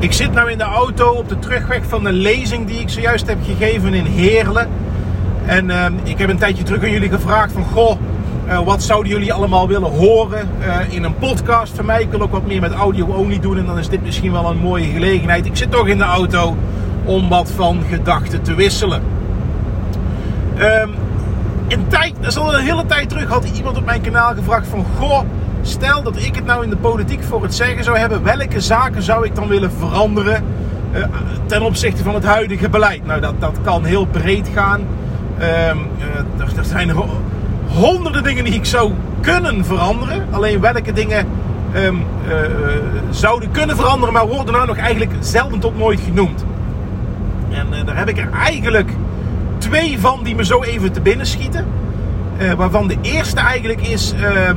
Ik zit nu in de auto op de terugweg van de lezing die ik zojuist heb gegeven in Heerlen. En ehm, ik heb een tijdje terug aan jullie gevraagd van... Goh, eh, wat zouden jullie allemaal willen horen eh, in een podcast van mij? Ik wil ook wat meer met audio-only doen en dan is dit misschien wel een mooie gelegenheid. Ik zit toch in de auto om wat van gedachten te wisselen. Um, een tijd, dat is al een hele tijd terug, had iemand op mijn kanaal gevraagd van... Goh, stel dat ik het nou in de politiek voor het zeggen zou hebben... welke zaken zou ik dan willen veranderen uh, ten opzichte van het huidige beleid? Nou, dat, dat kan heel breed gaan. Um, uh, er, zijn honderden dingen die ik zou kunnen veranderen. Alleen welke dingen um, uh, zouden kunnen veranderen, maar worden nou nog eigenlijk zelden tot nooit genoemd. En daar heb ik er eigenlijk twee van die me zo even te binnen schieten. Uh, waarvan de eerste eigenlijk is uh,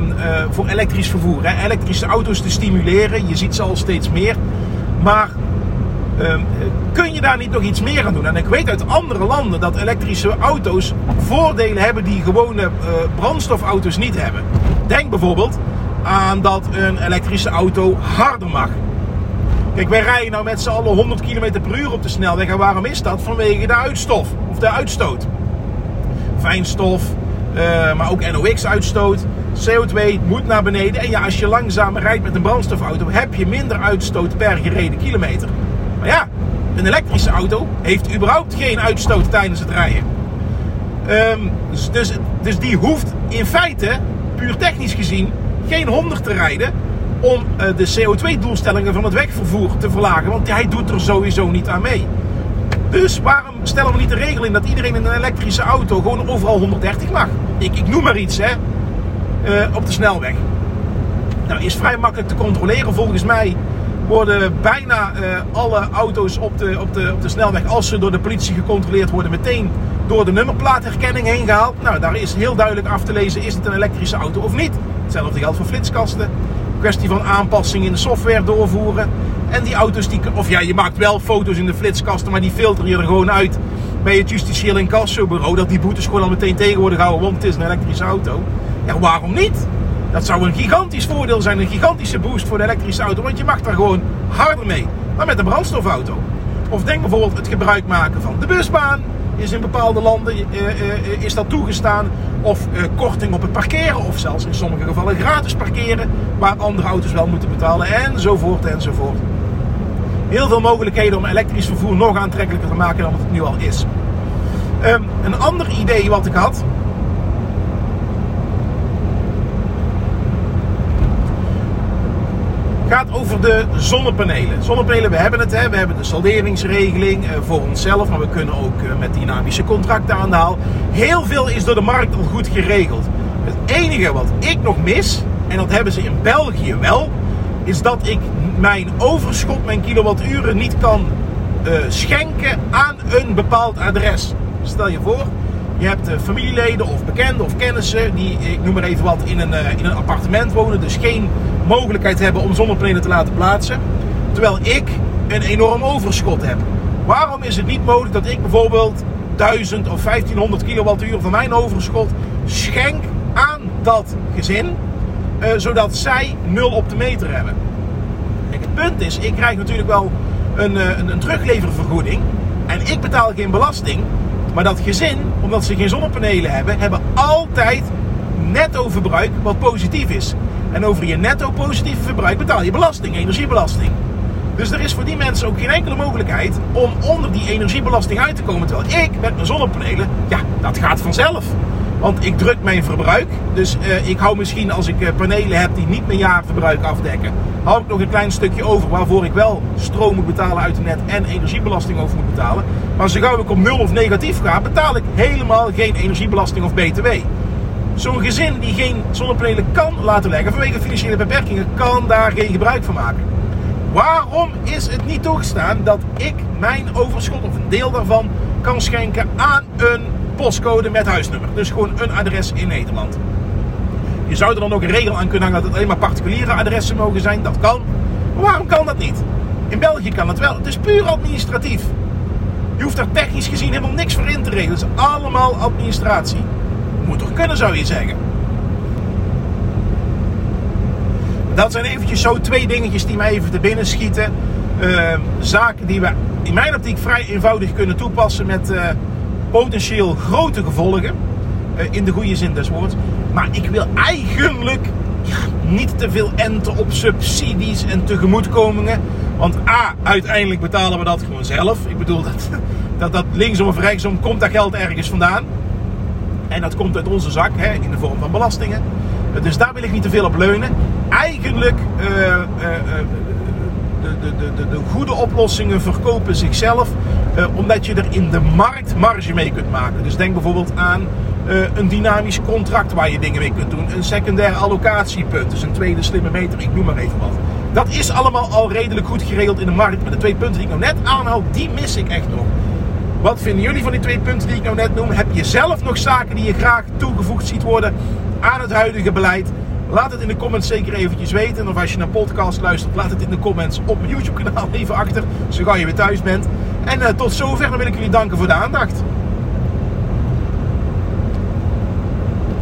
voor elektrisch vervoer. Hè. Elektrische auto's te stimuleren. Je ziet ze al steeds meer. Maar uh, kun je daar niet nog iets meer aan doen? En ik weet uit andere landen dat elektrische auto's voordelen hebben die gewone brandstofauto's niet hebben. Denk bijvoorbeeld aan dat een elektrische auto harder mag. Kijk, wij rijden nou met z'n allen 100 km per uur op de snelweg. En waarom is dat? Vanwege de uitstof of de uitstoot. Fijnstof, uh, maar ook NOx-uitstoot. CO2 moet naar beneden. En ja, als je langzamer rijdt met een brandstofauto, heb je minder uitstoot per gereden kilometer. Maar ja, een elektrische auto heeft überhaupt geen uitstoot tijdens het rijden. Um, dus, dus, dus die hoeft in feite, puur technisch gezien, geen 100 te rijden om uh, de CO2-doelstellingen van het wegvervoer te verlagen. Want hij doet er sowieso niet aan mee. Dus waarom stellen we niet de regel in dat iedereen in een elektrische auto gewoon overal 130 mag? Ik, ik noem maar iets, hè. Uh, op de snelweg. Nou, is vrij makkelijk te controleren. Volgens mij worden bijna uh, alle auto's op de, op, de, op de snelweg, als ze door de politie gecontroleerd worden, meteen door de nummerplaatherkenning heen gehaald. Nou, daar is heel duidelijk af te lezen, is het een elektrische auto of niet. Hetzelfde geldt voor flitskasten. Kwestie van aanpassing in de software doorvoeren. En die auto's, die, of ja, je maakt wel foto's in de flitskasten, maar die filter je er gewoon uit bij het justitieel incassobureau. Dat die boetes gewoon al meteen tegen worden gehouden, want het is een elektrische auto. Ja, waarom niet? Dat zou een gigantisch voordeel zijn, een gigantische boost voor de elektrische auto. Want je mag daar gewoon harder mee dan met een brandstofauto. Of denk bijvoorbeeld het gebruik maken van de busbaan. Is in bepaalde landen uh, uh, is dat toegestaan. Of uh, korting op het parkeren. Of zelfs in sommige gevallen gratis parkeren. Waar andere auto's wel moeten betalen. Enzovoort enzovoort. Heel veel mogelijkheden om elektrisch vervoer nog aantrekkelijker te maken dan het nu al is. Um, een ander idee wat ik had. gaat over de zonnepanelen. Zonnepanelen, we hebben het, hè, we hebben de salderingsregeling uh, voor onszelf, maar we kunnen ook uh, met dynamische contracten aan de haal. Heel veel is door de markt al goed geregeld. Het enige wat ik nog mis, en dat hebben ze in België wel, is dat ik mijn overschot, mijn kilowatturen, niet kan uh, schenken aan een bepaald adres. Stel je voor, je hebt familieleden of bekenden of kennissen die, ik noem maar even wat, in een, in een appartement wonen, dus geen mogelijkheid hebben om zonnepanelen te laten plaatsen. Terwijl ik een enorm overschot heb. Waarom is het niet mogelijk dat ik bijvoorbeeld 1000 of 1500 kilowattuur van mijn overschot schenk aan dat gezin, zodat zij nul op de meter hebben? Het punt is, ik krijg natuurlijk wel een, uh, een, een terugleververgoeding en ik betaal geen belasting. Maar dat gezin, omdat ze geen zonnepanelen hebben, hebben altijd netto verbruik wat positief is. En over je netto positieve verbruik betaal je belasting, energiebelasting. Dus er is voor die mensen ook geen enkele mogelijkheid om onder die energiebelasting uit te komen. Terwijl ik met mijn zonnepanelen, ja, dat gaat vanzelf. Want ik druk mijn verbruik. Dus uh, ik hou misschien als ik uh, panelen heb die niet mijn jaarverbruik afdekken, hou ik nog een klein stukje over waarvoor ik wel stroom moet betalen uit het net en energiebelasting over moet betalen. Maar zo gauw ik op nul of negatief ga, betaal ik helemaal geen energiebelasting of btw. Zo'n gezin die geen zonnepanelen kan laten leggen vanwege financiële beperkingen, kan daar geen gebruik van maken. Waarom is het niet toegestaan dat ik mijn overschot of een deel daarvan kan schenken aan een postcode met huisnummer? Dus gewoon een adres in Nederland. Je zou er dan ook een regel aan kunnen hangen dat het alleen maar particuliere adressen mogen zijn. Dat kan. Maar waarom kan dat niet? In België kan het wel. Het is puur administratief. Je hoeft daar technisch gezien helemaal niks voor in te regelen. Het is allemaal administratie moet toch kunnen, zou je zeggen. Dat zijn eventjes zo twee dingetjes die mij even te binnen schieten. uh, zaken die we in mijn optiek vrij eenvoudig kunnen toepassen met uh, potentieel grote gevolgen. Uh, in de goede zin des woords. Maar ik wil eigenlijk niet te veel enten op subsidies en tegemoetkomingen. Want A, uiteindelijk betalen we dat gewoon zelf. Ik bedoel, dat, dat, dat linksom of rechtsom komt dat geld ergens vandaan. En dat komt uit onze zak, hè, in de vorm van belastingen. Dus daar wil ik niet te veel op leunen. Eigenlijk, uh, de, de, de, de, goede oplossingen verkopen zichzelf. Uh, omdat je er in de markt marge mee kunt maken. Dus denk bijvoorbeeld aan een dynamisch contract waar je dingen mee kunt doen. Een secundair allocatiepunt, dus een tweede slimme meter, ik noem maar even wat. Dat is allemaal al redelijk goed geregeld in de markt. Maar de twee punten die ik nou net aanhaal, die mis ik echt nog. Wat vinden jullie van die twee punten die ik nou net noem? Heb je zelf nog zaken die je graag toegevoegd ziet worden aan het huidige beleid? Laat het in de comments zeker eventjes weten. Of als je naar podcast luistert, laat het in de comments op mijn YouTube kanaal even achter. Zo gauw je weer thuis bent. En uh, tot zover, dan wil ik jullie danken voor de aandacht.